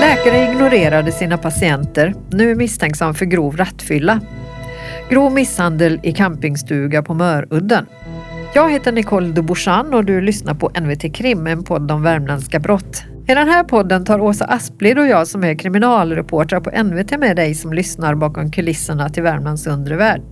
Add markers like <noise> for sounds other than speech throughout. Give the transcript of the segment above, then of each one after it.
Läkare ignorerade sina patienter, nu misstänksam för grov rattfylla. Grov misshandel i campingstuga på Mörudden. Jag heter Nicole Dubochan och du lyssnar på NVT Krim, en podd om värmländska brott. I den här podden tar Åsa Asplid och jag som är kriminalreportrar på NVT med dig som lyssnar bakom kulisserna till Värmlands undre värld.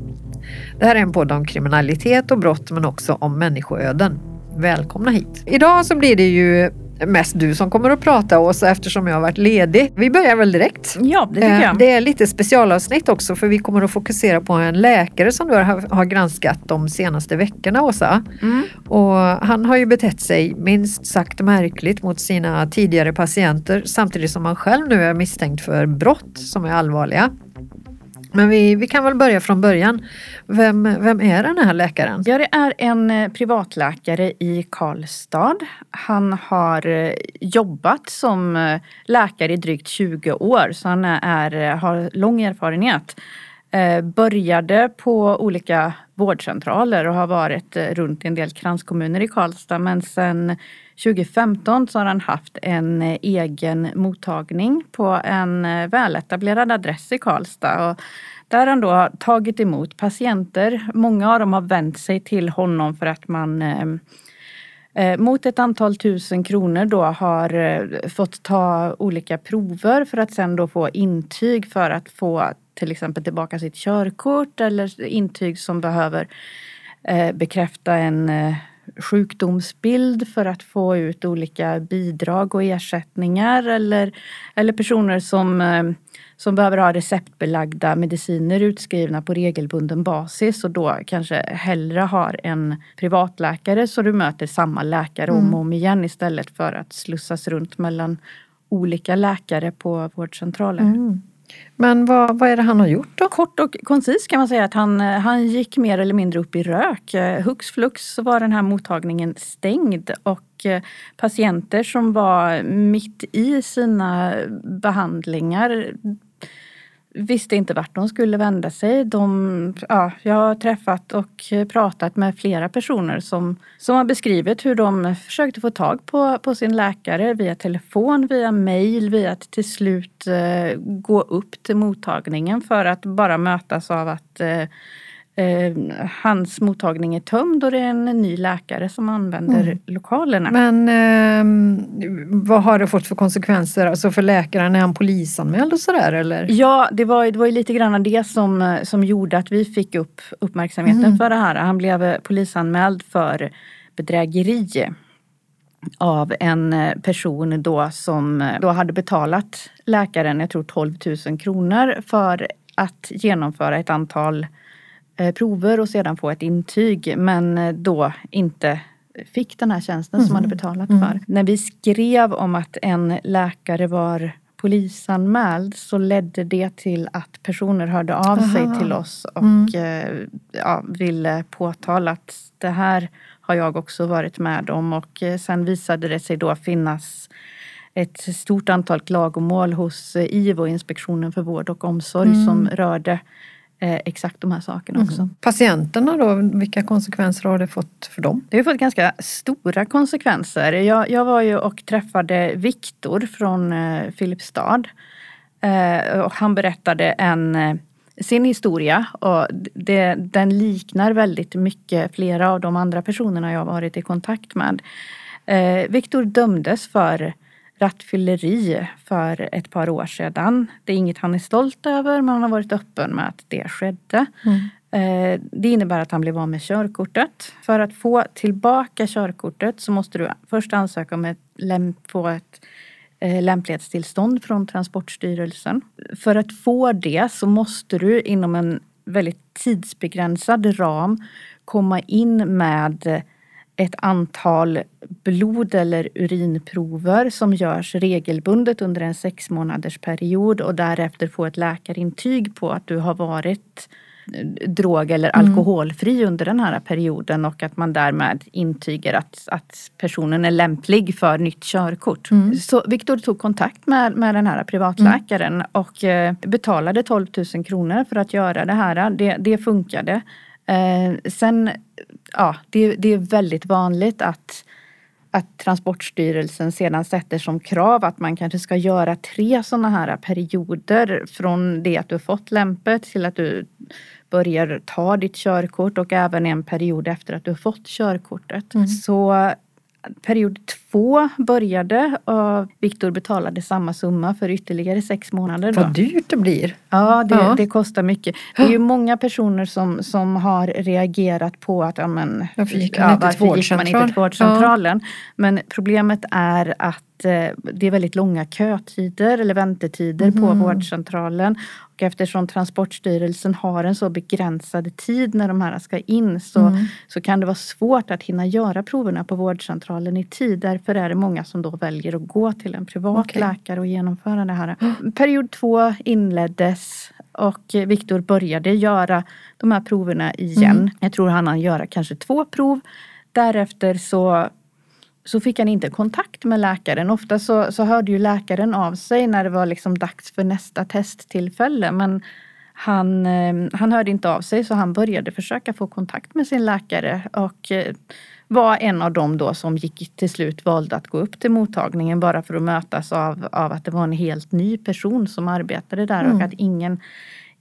Det här är en podd om kriminalitet och brott men också om människoöden. Välkomna hit! Idag så blir det ju mest du som kommer att prata Åsa eftersom jag har varit ledig. Vi börjar väl direkt. Ja, det tycker Eh, jag. Det är lite specialavsnitt också för vi kommer att fokusera på en läkare som du har, har granskat de senaste veckorna Åsa. Mm. Och han har ju betett sig minst sagt märkligt mot sina tidigare patienter samtidigt som han själv nu är misstänkt för brott som är allvarliga. Men vi, vi kan väl börja från början. Vem, vem är den här läkaren? Ja, det är en eh, privatläkare i Karlstad. Han har eh, jobbat som eh, läkare i drygt 20 år så han är, har lång erfarenhet. Började på olika vårdcentraler och har varit runt i en del kranskommuner i Karlstad men sen 2015 så har han haft en eh, egen mottagning på en eh, väletablerad adress i Karlstad. Och där han då tagit emot patienter. Många av dem har vänt sig till honom för att man eh, mot ett antal tusen kronor då har fått ta olika prover för att sen då få intyg för att få till exempel tillbaka sitt körkort eller intyg som behöver bekräfta en sjukdomsbild för att få ut olika bidrag och ersättningar eller, eller personer som, eh, som behöver ha receptbelagda mediciner utskrivna på regelbunden basis och då kanske hellre har en privatläkare så du möter samma läkare om och om igen istället för att slussas runt mellan olika läkare på vårdcentraler. Men vad, vad är det han har gjort då? Kort och koncist kan man säga att han, eh, han gick mer eller mindre upp i rök. Eh, hux flux så var den här mottagningen stängd och eh, patienter som var mitt i sina behandlingar visste inte vart de skulle vända sig. De, ja, jag har träffat och pratat med flera personer som, som har beskrivit hur de försökte få tag på, på sin läkare via telefon, via mail, via att till slut eh, gå upp till mottagningen för att bara mötas av att eh, eh, hans mottagning är tömd och det är en ny läkare som använder lokalerna. Men ehm, vad har det fått för konsekvenser? Alltså för läkaren, är han polisanmäld och sådär eller? Ja, det var, det var ju lite grann det som, som gjorde att vi fick upp uppmärksamheten Mm. för det här. Han blev eh, polisanmäld för bedrägeri av en eh, person då som eh, då hade betalat läkaren, jag tror 12 000 kronor för att genomföra ett antal eh, prover och sedan få ett intyg men eh, då inte fick den här tjänsten som hade betalat för. När vi skrev om att en läkare var polisanmäld så ledde det till att personer hörde av sig Aha. till oss och eh, ja, ville påtala att det här har jag också varit med om. Och eh, sen visade det sig då finnas ett stort antal klagomål hos eh, IVO, Inspektionen för vård och omsorg, som rörde eh, exakt de här sakerna också. Patienterna då, vilka konsekvenser har det fått för dem? Det har fått ganska stora konsekvenser. Jag, jag var ju och träffade Viktor från eh, Filipstad. Eh, och han berättade en, sin historia och det, den liknar väldigt mycket flera av de andra personerna jag har varit i kontakt med. Eh, Viktor dömdes för rattfylleri för ett par år sedan. Det är inget han är stolt över men han har varit öppen med att det skedde. Eh, Det innebär att han blev av med körkortet. För att få tillbaka körkortet så måste du först ansöka om läm- få ett eh, lämplighetstillstånd från Transportstyrelsen. För att få det så måste du inom en väldigt tidsbegränsad ram komma in med ett antal blod eller urinprover som görs regelbundet under en sex månaders period och därefter få ett läkarintyg på att du har varit eh, drog eller alkoholfri under den här perioden och att man därmed intygar att, att personen är lämplig för nytt körkort. Så Viktor tog kontakt med, med den här privatläkaren och eh, betalade 12 000 kronor för att göra det här. Det, det funkade. Eh, sen ja, det, det är väldigt vanligt att att Transportstyrelsen sedan sätter som krav att man kanske ska göra tre sådana här perioder från det att du fått lämpet till att du börjar ta ditt körkort och även en period efter att du har fått körkortet. Mm. Så period två började och Viktor betalade samma summa för ytterligare sex månader. Då. Vad dyrt det blir. Ja det, ja. det, kostar mycket. Det är ju många personer som, som har reagerat på att ja, men, varför gick ja, till gick man inte till vårdcentralen. Ja. Men problemet är att eh, det är väldigt långa kötider eller väntetider mm. på vårdcentralen. Och eftersom Transportstyrelsen har en så begränsad tid när de här ska in så, mm. så kan det vara svårt att hinna göra proverna på vårdcentralen i tid. Därför är det många som då väljer att gå till en privat okay. läkare och genomföra det här. Period två inleddes och Viktor började göra de här proverna igen. Mm. Jag tror han hann göra kanske två prov. Därefter så så fick han inte kontakt med läkaren. Ofta så, så hörde ju läkaren av sig när det var liksom dags för nästa testtillfälle. Men han, eh, han hörde inte av sig så han började försöka få kontakt med sin läkare och eh, var en av dem då som gick till slut valde att gå upp till mottagningen bara för att mötas av, av att det var en helt ny person som arbetade där mm. och att ingen,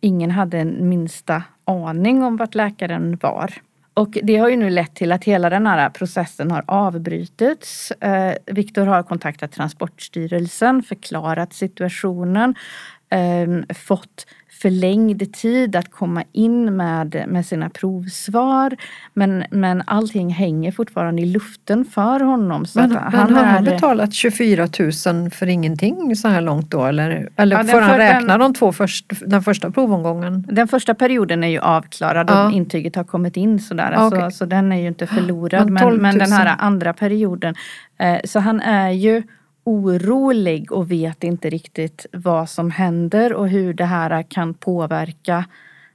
ingen hade en minsta aning om vart läkaren var. Och det har ju nu lett till att hela den här processen har avbrutits. Eh, Viktor har kontaktat Transportstyrelsen, förklarat situationen, eh, fått förlängd tid att komma in med, med sina provsvar. Men, men allting hänger fortfarande i luften för honom. Så men, men han har han betalat 24 000 för ingenting så här långt då? Eller, eller ja, får han räkna den, de två först, den första provomgången? Den första perioden är ju avklarad ja. och intyget har kommit in sådär. Ja, okay. så, så den är ju inte förlorad. Men, men den här andra perioden. Eh, så han är ju orolig och vet inte riktigt vad som händer och hur det här kan påverka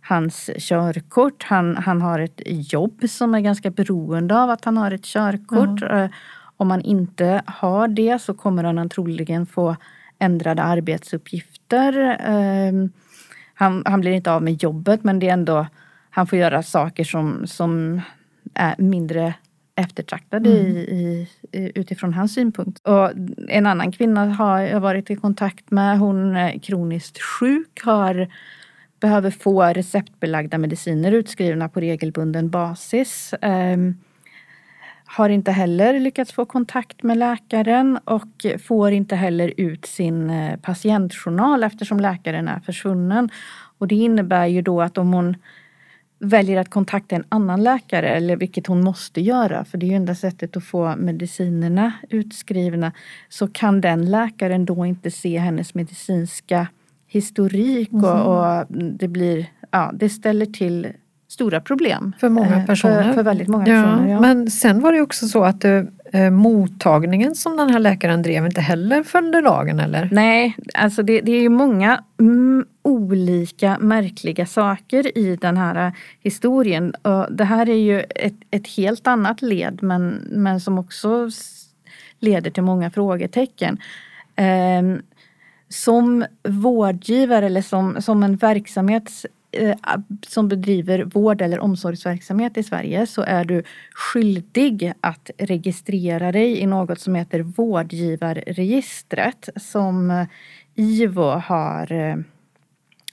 hans körkort. Han, han har ett jobb som är ganska beroende av att han har ett körkort. Mm. Om han inte har det så kommer han troligen få ändrade arbetsuppgifter. Ehm, han, han blir inte av med jobbet men det är ändå, han får göra saker som, som är mindre eftertraktad mm. i, i, utifrån hans synpunkt. Och en annan kvinna har jag varit i kontakt med. Hon är kroniskt sjuk, har, behöver få receptbelagda mediciner utskrivna på regelbunden basis. Um, har inte heller lyckats få kontakt med läkaren och får inte heller ut sin eh, patientjournal eftersom läkaren är försvunnen. Och det innebär ju då att om hon väljer att kontakta en annan läkare, eller vilket hon måste göra, för det är ju enda sättet att få medicinerna utskrivna, så kan den läkaren då inte se hennes medicinska historik mm. och, och, det blir, ja, det ställer till stora problem. För många personer. Eh, för, för väldigt många ja, personer. Ja. Men sen var det också så att det, eh, mottagningen som den här läkaren drev inte heller följde lagen eller? Nej, alltså det, det är ju många mm, olika märkliga saker i den här eh, historien. Det här är ju ett, ett helt annat led men, men som också leder till många frågetecken. Ehm, som vårdgivare eller som, som en verksamhet eh, som bedriver vård eller omsorgsverksamhet i Sverige så är du skyldig att registrera dig i något som heter vårdgivarregistret som eh, IVO har eh,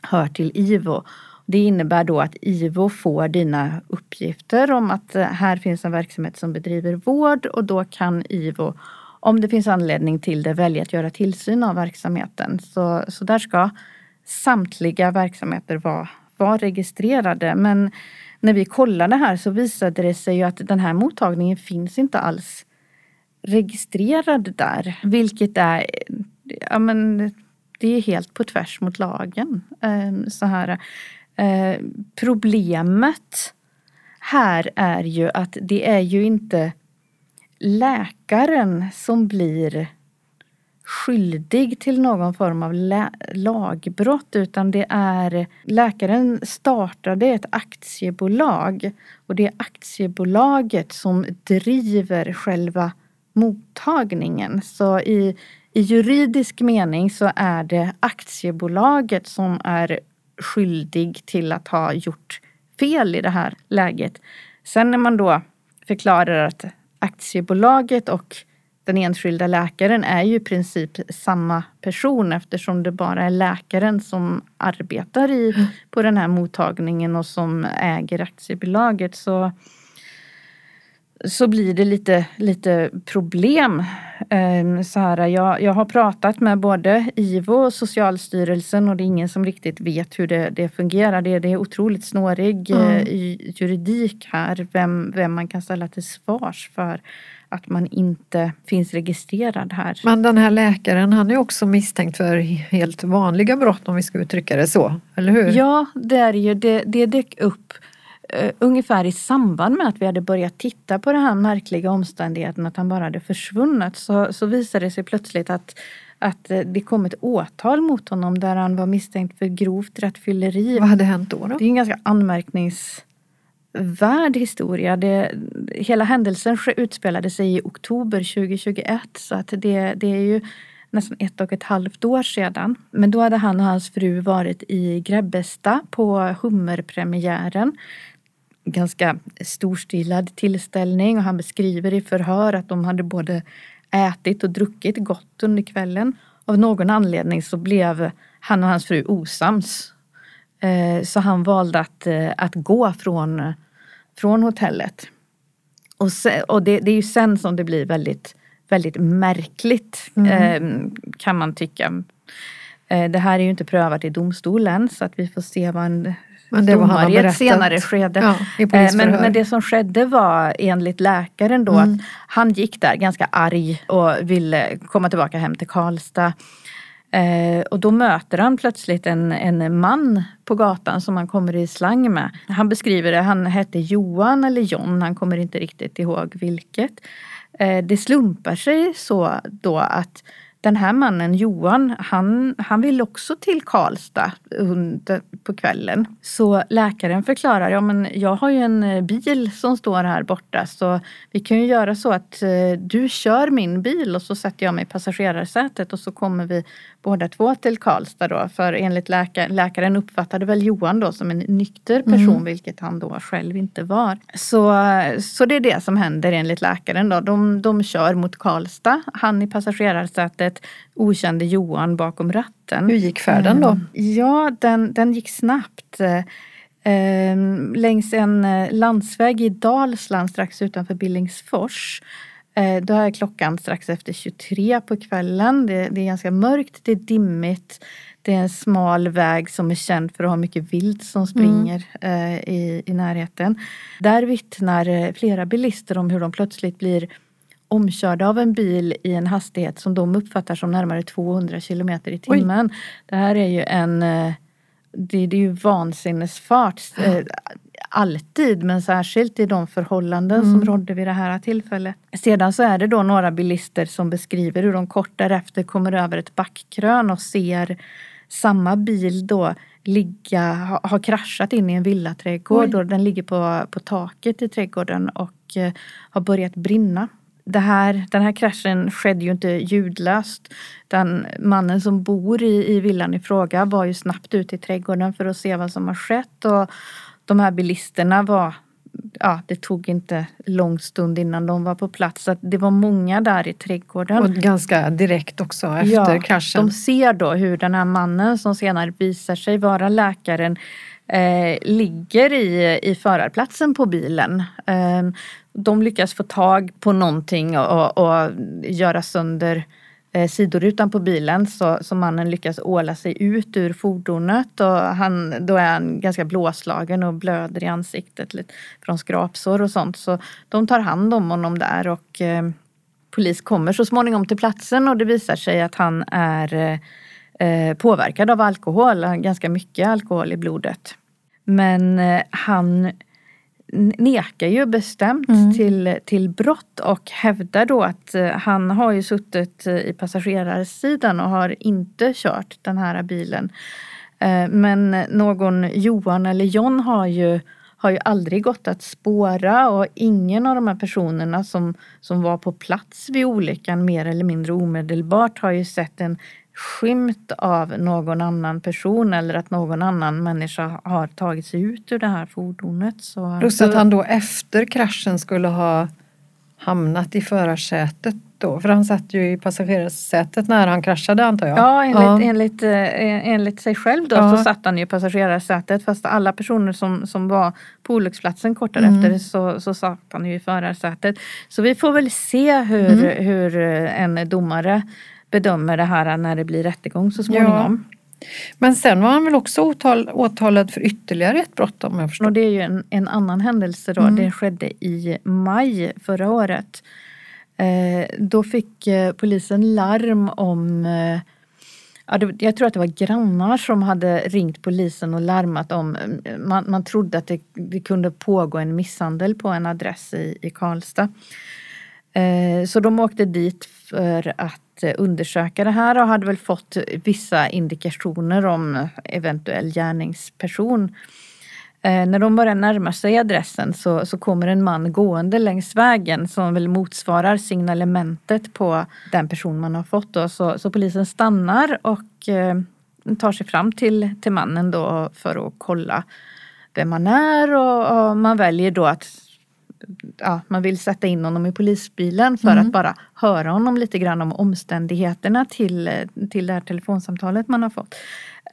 hör till IVO. Det innebär då att IVO får dina uppgifter om att eh, här finns en verksamhet som bedriver vård och då kan IVO om det finns anledning till det välja att göra tillsyn av verksamheten. Så, så där ska samtliga verksamheter vara var registrerade. Men när vi kollade här så visade det sig ju att den här mottagningen finns inte alls registrerad där. Vilket är, ja men det är helt på tvärs mot lagen. Ehm, så här. Eh, problemet här är ju att det är ju inte läkaren som blir skyldig till någon form av lagbrott utan det är läkaren startade ett aktiebolag och det är aktiebolaget som driver själva mottagningen. Så i, i juridisk mening så är det aktiebolaget som är skyldig till att ha gjort fel i det här läget. Sen när man då förklarar att aktiebolaget och den enskilda läkaren är ju i princip samma person eftersom det bara är läkaren som arbetar i, på den här mottagningen och som äger aktiebolaget. Så, så blir det lite, lite problem. Um, så här, jag, jag har pratat med både IVO och Socialstyrelsen och det är ingen som riktigt vet hur det, det fungerar. Det, det är otroligt snårig mm. uh, juridik här, vem, vem man kan ställa till svars för att man inte finns registrerad här. Men den här läkaren han är också misstänkt för helt vanliga brott om vi ska uttrycka det så, eller hur? Ja, det är ju det, det dök upp uh, ungefär i samband med att vi hade börjat titta på den här märkliga omständigheten att han bara hade försvunnit så, så visade det sig plötsligt att att uh, det kom ett åtal mot honom där han var misstänkt för grovt rattfylleri. Vad hade hänt då? då? Det är en ganska anmärknings värd historia. Det, hela händelsen utspelade sig i oktober 2021 så att det, det är ju nästan ett och ett halvt år sedan. Men då hade han och hans fru varit i Grebbestad på hummerpremiären. Ganska storstilad tillställning och han beskriver i förhör att de hade både ätit och druckit gott under kvällen. Av någon anledning så blev han och hans fru osams. Eh, så han valde att, eh, att gå från från hotellet. Och, se, och det, det, är ju sen som det blir väldigt, väldigt märkligt mm. eh, kan man tycka. Eh, det här är ju inte prövat i domstolen så att vi får se vad en men det domare i ett senare skede. Ja, eh, men, men, det som skedde var enligt läkaren då mm. att han gick där ganska arg och ville komma tillbaka hem till Karlstad. Eh, och då möter han plötsligt en, en man på gatan som han kommer i slang med. Han beskriver det, han hette Johan eller John, han kommer inte riktigt ihåg vilket. Eh, det slumpar sig så då att den här mannen Johan, han, han vill också till Karlstad under, på kvällen. Så läkaren förklarar, ja men jag har ju en eh, bil som står här borta så vi kan ju göra så att eh, du kör min bil och så sätter jag mig i passagerarsätet och så kommer vi båda två till Karlstad då. För enligt läkaren, läkaren uppfattade väl Johan då som en nykter person, mm. vilket han då själv inte var. Så, så det är det som händer enligt läkaren då. De, de kör mot Karlstad, han i passagerarsätet, okände Johan bakom ratten. Hur gick färden då? Mm. Ja, den, den gick snabbt. Eh, längs en eh, landsväg i Dalsland strax utanför Billingsfors då är klockan strax efter 23 på kvällen. Det, det, är ganska mörkt, det är dimmigt. Det är en smal väg som är känd för att ha mycket vilt som springer mm. eh, i, i närheten. Där vittnar eh, flera bilister om hur de plötsligt blir omkörda av en bil i en hastighet som de uppfattar som närmare 200 kilometer i timmen. Oj. Det här är ju en eh, det, det, är ju vansinnesfart. <gasps> Alltid men särskilt i de förhållanden mm. som rådde vid det här tillfället. Sedan så är det då några bilister som beskriver hur de kort därefter kommer över ett backkrön och ser samma bil då ligga, ha, ha kraschat in i en villaträdgård och den ligger på, på taket i trädgården och eh, har börjat brinna. Det här, den här kraschen skedde ju inte ljudlöst. Den mannen som bor i, i villan i fråga var ju snabbt ute i trädgården för att se vad som har skett och, de här bilisterna var ja, det tog inte lång stund innan de var på plats. Så det var många där i trädgården. Och ganska direkt också efter ja, kraschen. De ser då hur den här mannen som senare visar sig vara läkaren eh, ligger i, i förarplatsen på bilen. Eh, de lyckas få tag på någonting och, och, och göra sönder eh, sidorutan på bilen så, så mannen lyckas åla sig ut ur fordonet och han, då är han ganska blåslagen och blöder i ansiktet lite från skrapsår och sånt. Så de tar hand om honom där och eh, polis kommer så småningom till platsen och det visar sig att han är eh, påverkad av alkohol, ganska mycket alkohol i blodet. Men eh, han nekar ju bestämt mm. till, till brott och hävdar då att eh, han har ju suttit i passagerarsidan och har inte kört den här bilen. Eh, men någon Johan eller John har ju, har ju aldrig gått att spåra och ingen av de här personerna som, som var på plats vid olyckan mer eller mindre omedelbart har ju sett en skymt av någon annan person eller att någon annan människa har tagit sig ut ur det här fordonet. Så, Plus att han då efter kraschen skulle ha hamnat i förarsätet då? För han satt ju i passagerarsätet när han kraschade antar jag? Ja, enligt, ja. enligt, eh, enligt sig själv då ja. så satt han ju i passagerarsätet fast alla personer som, som var på olycksplatsen kort därefter mm. så, så satt han ju i förarsätet. Så vi får väl se hur, mm. hur en domare bedömer det här när det blir rättegång så småningom. Ja. Men sen var han väl också åtal, åtalad för ytterligare ett brott om jag förstår. Och det är ju en, en annan händelse då. Mm. Det skedde i maj förra året. Eh, då fick eh, polisen larm om eh, Ja, det, jag tror att det var grannar som hade ringt polisen och larmat om, eh, man, man trodde att det, det, kunde pågå en misshandel på en adress i, i Karlstad. Eh, så de åkte dit för att eh, undersöka det här och hade väl fått vissa indikationer om eh, eventuell gärningsperson. Eh, när de börjar närma sig adressen så, så kommer en man gående längs vägen som väl motsvarar signalementet på den person man har fått. Då. Så, så polisen stannar och eh, tar sig fram till, till mannen då för att kolla vem man är och, och man väljer då att ja, man vill sätta in honom i polisbilen för mm. att bara höra honom lite grann om omständigheterna till, till det här telefonsamtalet man har fått.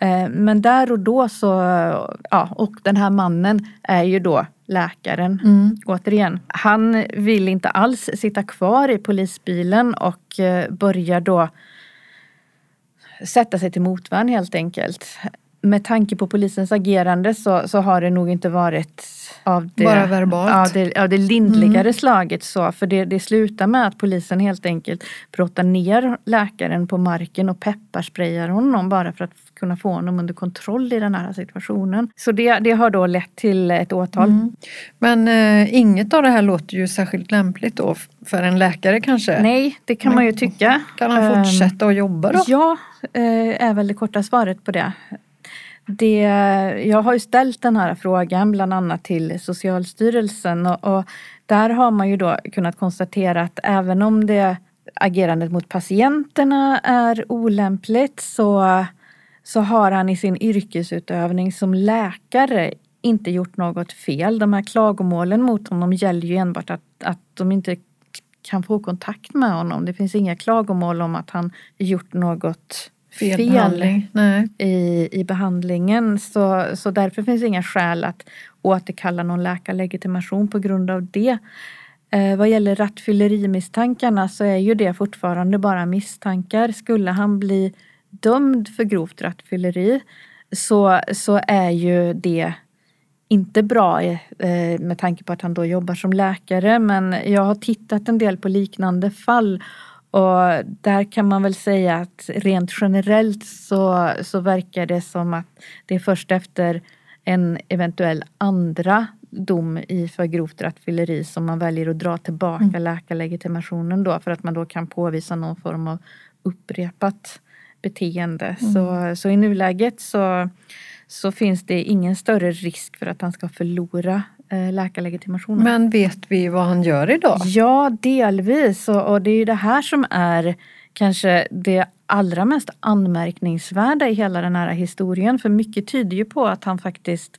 Eh, men där och då så, ja, och den här mannen är ju då läkaren mm. återigen. Han vill inte alls sitta kvar i polisbilen och eh, börjar då sätta sig till motvärn helt enkelt. Med tanke på polisens agerande så, så har det nog inte varit av det, Bara verbalt? Ja, det, av det lindrigare mm. slaget så. För det, det slutar med att polisen helt enkelt brottar ner läkaren på marken och pepparsprayar honom bara för att kunna få honom under kontroll i den här situationen. Så det, det har då lett till ett åtal. Mm. Men eh, inget av det här låter ju särskilt lämpligt då för en läkare kanske? Nej, det kan Men, man ju tycka. Kan han fortsätta att jobba då? Ja, eh, är väl det korta svaret på det. Det, jag har ju ställt den här frågan bland annat till Socialstyrelsen och, och, där har man ju då kunnat konstatera att även om det agerandet mot patienterna är olämpligt så, så har han i sin yrkesutövning som läkare inte gjort något fel. De här klagomålen mot honom gäller ju enbart att, att de inte kan få kontakt med honom. Det finns inga klagomål om att han gjort något fel, fel behandling. I, i behandlingen. Så, så därför finns det inga skäl att återkalla någon läkarlegitimation på grund av det. Eh, vad gäller rattfyllerimisstankarna så är ju det fortfarande bara misstankar. Skulle han bli dömd för grovt rattfylleri så, så är ju det inte bra eh, med tanke på att han då jobbar som läkare. Men jag har tittat en del på liknande fall och där kan man väl säga att rent generellt så, så verkar det som att det är först efter en eventuell andra dom i för grovt rattfylleri som man väljer att dra tillbaka mm. läkarlegitimationen då för att man då kan påvisa någon form av upprepat beteende. Mm. Så, så i nuläget så, så finns det ingen större risk för att han ska förlora läkarlegitimationen. Men vet vi vad han gör idag? Ja, delvis. Och, det är ju det här som är kanske det allra mest anmärkningsvärda i hela den här historien. För mycket tyder ju på att han faktiskt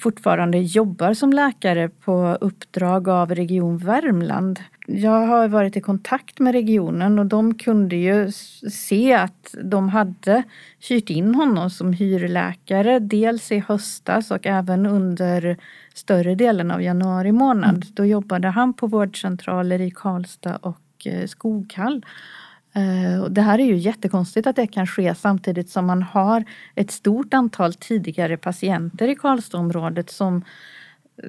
fortfarande jobbar som läkare på uppdrag av Region Värmland. Jag har varit i kontakt med regionen och de kunde ju se att de hade hyrt in honom som hyrläkare dels i höstas och även under större delen av januari månad. Mm. Då jobbade han på vårdcentraler i Karlstad och eh, Skoghall. Eh, det här är ju jättekonstigt att det kan ske samtidigt som man har ett stort antal tidigare patienter i Karlstadområdet som, eh,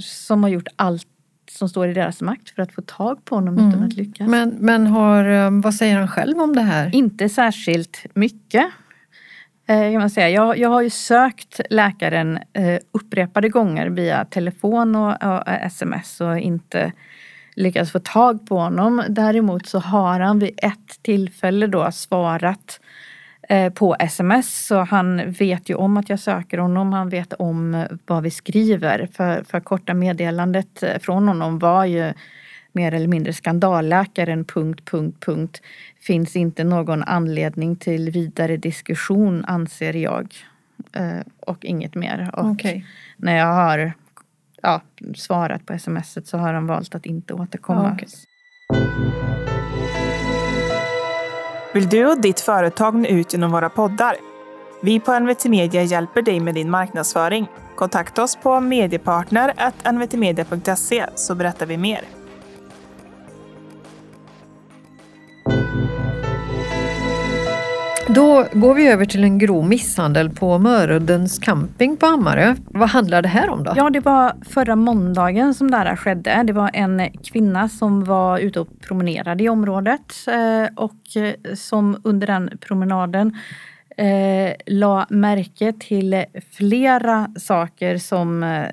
som har gjort allt som står i deras makt för att få tag på honom mm. utan att lyckas. Men, men har, vad säger han själv om det här? Inte särskilt mycket. Kan man säga. Jag, jag har ju sökt läkaren upprepade gånger via telefon och, och sms och inte lyckats få tag på honom. Däremot så har han vid ett tillfälle då svarat eh, på sms. Så han vet ju om att jag söker honom. Han vet om vad vi skriver. För, för korta meddelandet från honom var ju mer eller mindre skandalläkaren... Punkt, punkt, punkt. Finns inte någon anledning till vidare diskussion anser jag. Eh, och inget mer. Och Okay. när jag har ja, svarat på smset så har de valt att inte återkomma. Okay. Vill du och ditt företag nå ut genom våra poddar? Vi på NVT Media hjälper dig med din marknadsföring. Kontakta oss på mediepartner.nvtmedia.se så berättar vi mer. Då går vi över till en grov misshandel på Möruddens camping på Hammarö. Vad handlar det här om då? Ja, det var förra måndagen som det här skedde. Det var en kvinna som var ute och promenerade i området eh, och eh, som under den promenaden eh, la märke till flera saker som eh,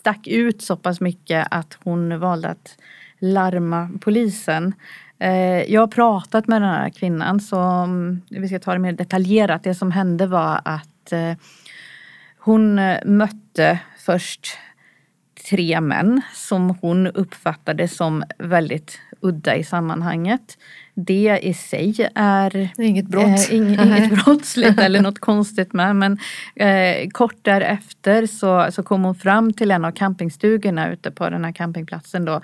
stack ut så pass mycket att hon valde att larma polisen. Eh, Jag har pratat med den här kvinnan så mm, vi ska ta det mer detaljerat. Det som hände var att eh, hon eh, mötte först tre män som hon uppfattade som väldigt udda i sammanhanget. Det i sig är inget brott. Ing, inget brottsligt eller något <laughs> konstigt med. Men eh, kort därefter så, så kom hon fram till en av campingstugorna ute på den här campingplatsen då.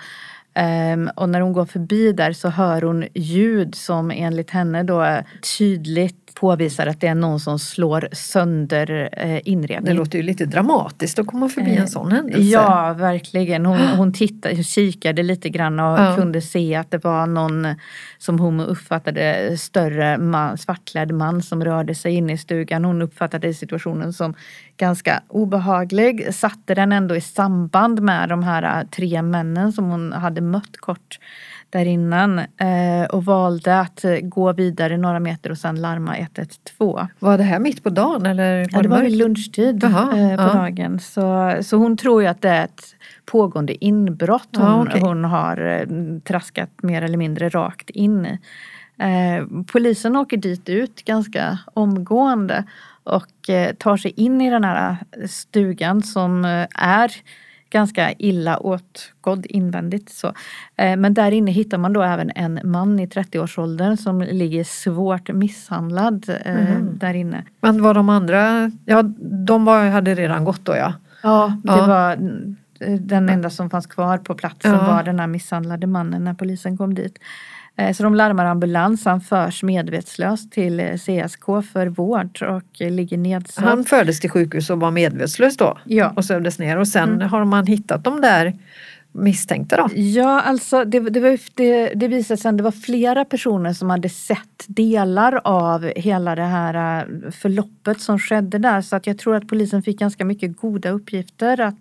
Ehm, och när hon går förbi där så hör hon ljud som enligt henne då tydligt påvisar att det är någon som slår sönder eh, Det inredningen. låter ju lite dramatiskt att komma förbi en sån händelse. Eh, Ja, verkligen. Hon, hon tittade, kikade lite grann och Ja. kunde se att det var någon som hon uppfattade större man, svartklädd man som rörde sig inne i stugan. Hon uppfattade situationen som ganska obehaglig. Satte den ändå i samband med de här äh, tre männen som hon hade mött kort där innan eh, och valde att eh, gå vidare några meter och sen larma 112. Var det här mitt på dagen eller var Ja, det var vid lunchtid Jaha, eh, på ja. dagen. Så, så hon tror ju att det är ett pågående inbrott hon, Ja, okej. hon har traskat mer eller mindre rakt in i. Eh, polisen åker dit ut ganska omgående och eh, tar sig in i den här stugan som eh, är ganska illa åtgådd invändigt. Så. Eh, men där inne hittar man då även en man i 30-årsåldern som ligger svårt misshandlad eh, Mhm. där inne. Men var de andra, ja de var, hade redan gått då ja. Ja, det Ja. var eh, den enda som fanns kvar på platsen Ja. var den här misshandlade mannen när polisen kom dit. Eh, Så de larmar ambulans, han förs medvetslös till eh, CSK för vård och eh, ligger nedsatt. Han fördes till sjukhus och var medvetslös då Ja. och sövdes ner och sen Mm. har man hittat de där misstänkta då. Ja, alltså det, det, var, det, det visade sig att det var flera personer som hade sett delar av hela det här förloppet som skedde där. Så att jag tror att polisen fick ganska mycket goda uppgifter att,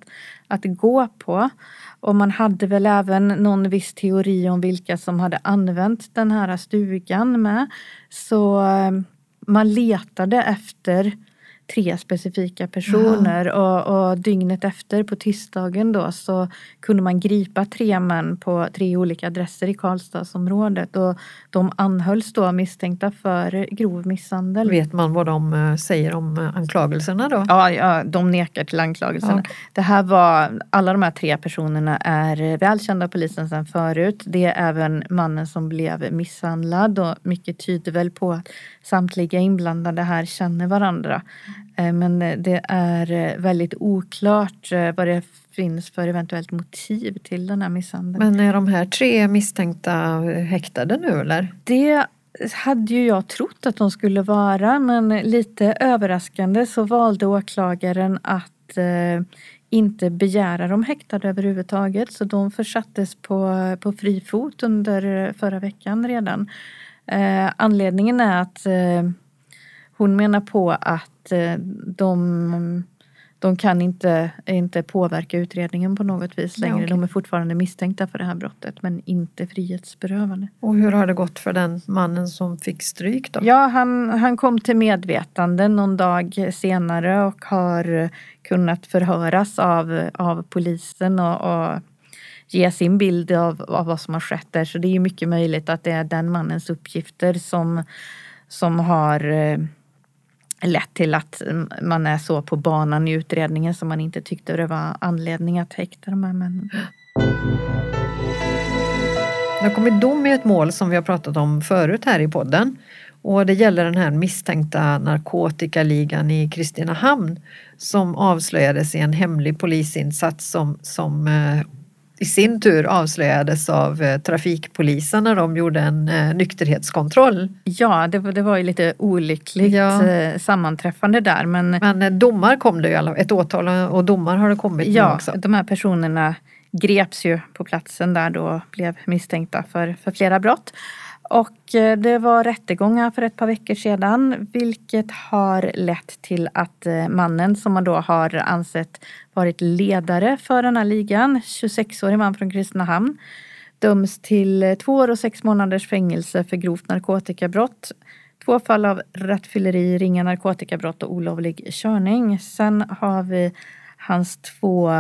att gå på. Och man hade väl även någon viss teori om vilka som hade använt den här stugan med. Så eh, man letade efter tre specifika personer och, och dygnet efter på tisdagen då så kunde man gripa tre män på tre olika adresser i Karlstadsområdet och de anhölls då misstänkta för grov misshandel. Vet man vad de eh, säger om eh, anklagelserna då? Ja, ja, de nekar till anklagelserna. Ja, okej. Det här var, alla de här tre personerna är välkända av polisen sedan förut. Det är även mannen som blev misshandlad och mycket tyder väl på att samtliga inblandade här känner varandra. Eh, Men det är eh, väldigt oklart eh, vad det finns för eventuellt motiv till den här misshandeln. Men är de här tre misstänkta eh, häktade nu eller? Det hade ju jag trott att de skulle vara men lite överraskande så valde åklagaren att eh, inte begära dem häktade överhuvudtaget så de försattes på, på fri fot under förra veckan redan. Eh, anledningen är att eh, hon menar på att eh, de, de kan inte, inte påverka utredningen på något vis Ja, längre. okej. De är fortfarande misstänkta för det här brottet men inte frihetsberövade. Och hur har det gått för den mannen som fick stryk då? Ja, han, han kom till medvetande någon dag senare och har kunnat förhöras av, av polisen och, och ge sin bild av, av vad som har skett där. Så det är ju mycket möjligt att det är den mannens uppgifter som, som har eh, lett till att man är så på banan i utredningen som man inte tyckte det var anledning att häkta de här männen. Det har kommit dom i ett mål som vi har pratat om förut här i podden. Och det gäller den här misstänkta narkotikaligan i Kristinehamn som avslöjades i en hemlig polisinsats som, som eh, i sin tur avslöjades av eh, trafikpolisen när de gjorde en eh, nykterhetskontroll. Ja, det, var, det var ju lite olyckligt ja. Eh, sammanträffande där. Men, men domar kom det ju, ett åtal och domar har det kommit ja, också. de här personerna greps ju på platsen där då blev misstänkta för, för flera brott. Och eh, det var rättegångar för ett par veckor sedan vilket har lett till att eh, mannen som man då har ansett varit ledare för den här ligan, 26-årig man från Kristinehamn, döms till eh, två år och sex månaders fängelse för grovt narkotikabrott. Två fall av rattfylleri, ringa narkotikabrott och olovlig körning. Sen har vi hans två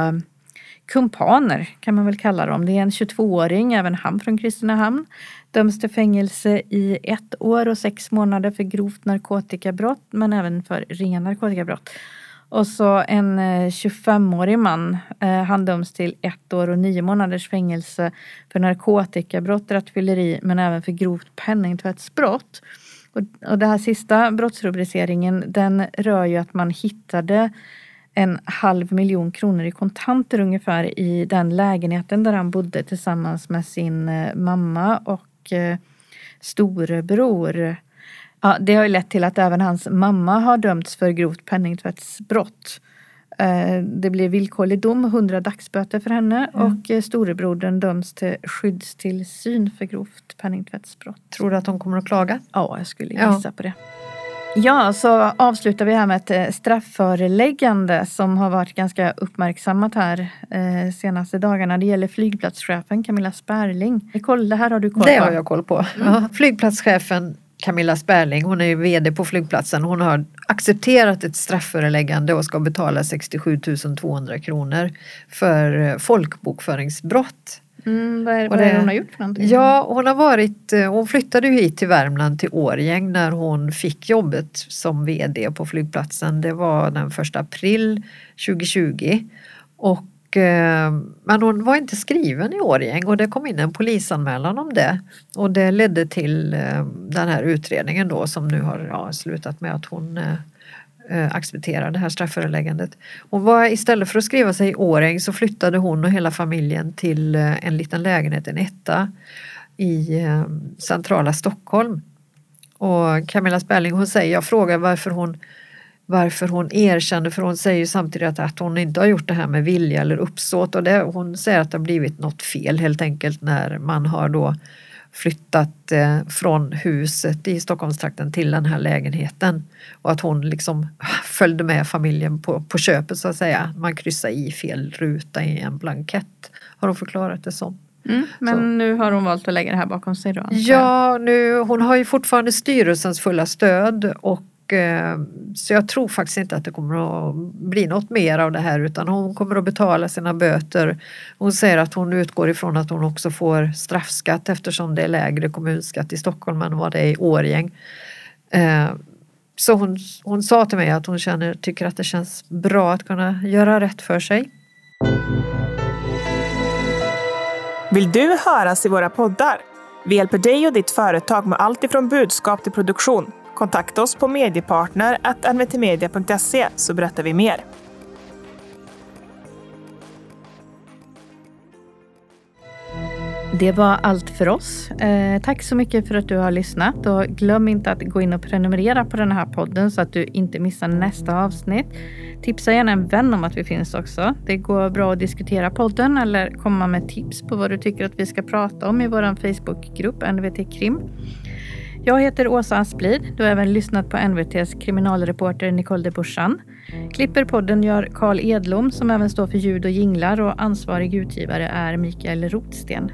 kumpaner kan man väl kalla dem. Det är en 22-åring, även han från Kristinehamn. Döms till fängelse i ett år och sex månader för grovt narkotikabrott men även för ringa narkotikabrott. Och så en eh, 25-årig man. Eh, han döms till ett år och nio månaders fängelse för narkotikabrott, rattfylleri men även för grovt penningtvättsbrott. Och, och den här sista brottsrubriceringen den rör ju att man hittade en halv miljon kronor i kontanter ungefär i den lägenheten där han bodde tillsammans med sin eh, mamma och eh, storebror. Ja, det har ju lett till att även hans mamma har dömts för grovt penningtvättsbrott. Eh, det blir villkorlig dom, 100 dagsböter för henne mm. och storebrodern döms till skyddstillsyn för grovt penningtvättsbrott. Tror du att hon kommer att klaga? Ja, jag skulle gissa ja. på det. Ja, så avslutar vi här med ett eh, straffföreläggande som har varit ganska uppmärksammat här eh, senaste dagarna. Det gäller flygplatschefen Camilla Sperling. Nicole, det här har du koll på? Det har jag koll på. Mm. Flygplatschefen Camilla Sperling, hon är ju VD på flygplatsen. Hon har accepterat ett straffföreläggande och ska betala 67 200 kronor för eh, folkbokföringsbrott. Mm, vad är, vad det, är det hon har gjort för någonting? Ja, hon har varit, eh, hon flyttade ju hit till Värmland till Årgäng när hon fick jobbet som VD på flygplatsen. Det var den första april 2020. Och, eh, men hon var inte skriven i Årgäng och det kom in en polisanmälan om det. Och det ledde till eh, den här utredningen då som nu har ja, slutat med att hon Eh, acceptera det här strafföreläggandet. Hon var, istället för att skriva sig i Åräng så flyttade hon och hela familjen till eh, en liten lägenhet, en etta i eh, centrala Stockholm. Och Camilla Spelling hon säger, jag frågar varför hon varför hon erkänner, för hon säger samtidigt att hon inte har gjort det här med vilja eller uppsåt och det, hon säger att det har blivit något fel helt enkelt när man har då flyttat eh, från huset i Stockholmstrakten till den här lägenheten. Och att hon liksom <laughs> följde med familjen på, på köpet så att säga. Man kryssade i fel ruta i en blankett har hon förklarat det som. Mm, men så. nu har hon valt att lägga det här bakom sig då? Ja, nu, hon har ju fortfarande styrelsens fulla stöd och Eh, så jag tror faktiskt inte att det kommer att bli något mer av det här utan hon kommer att betala sina böter. Hon säger att hon utgår ifrån att hon också får straffskatt eftersom det är lägre kommunskatt i Stockholm än vad det är i Årjäng. Eh, så hon, hon sa till mig att hon känner, tycker att det känns bra att kunna göra rätt för sig. Vill du höras i våra poddar? Vi hjälper dig och ditt företag med allt ifrån budskap till produktion Kontakta oss på mediepartner.nvtmedia.se så berättar vi mer. Det var allt för oss. Eh, tack så mycket för att du har lyssnat och glöm inte att gå in och prenumerera på den här podden så att du inte missar nästa avsnitt. Tipsa gärna en vän om att vi finns också. Det går bra att diskutera podden eller komma med tips på vad du tycker att vi ska prata om i vår Facebookgrupp NVT Krim. Jag heter Åsa Asplid. Du har även lyssnat på NVTs kriminalreporter Nicole de Boursan. Klipper podden gör Karl Edlom som även står för ljud och jinglar och ansvarig utgivare är Mikael Rotsten.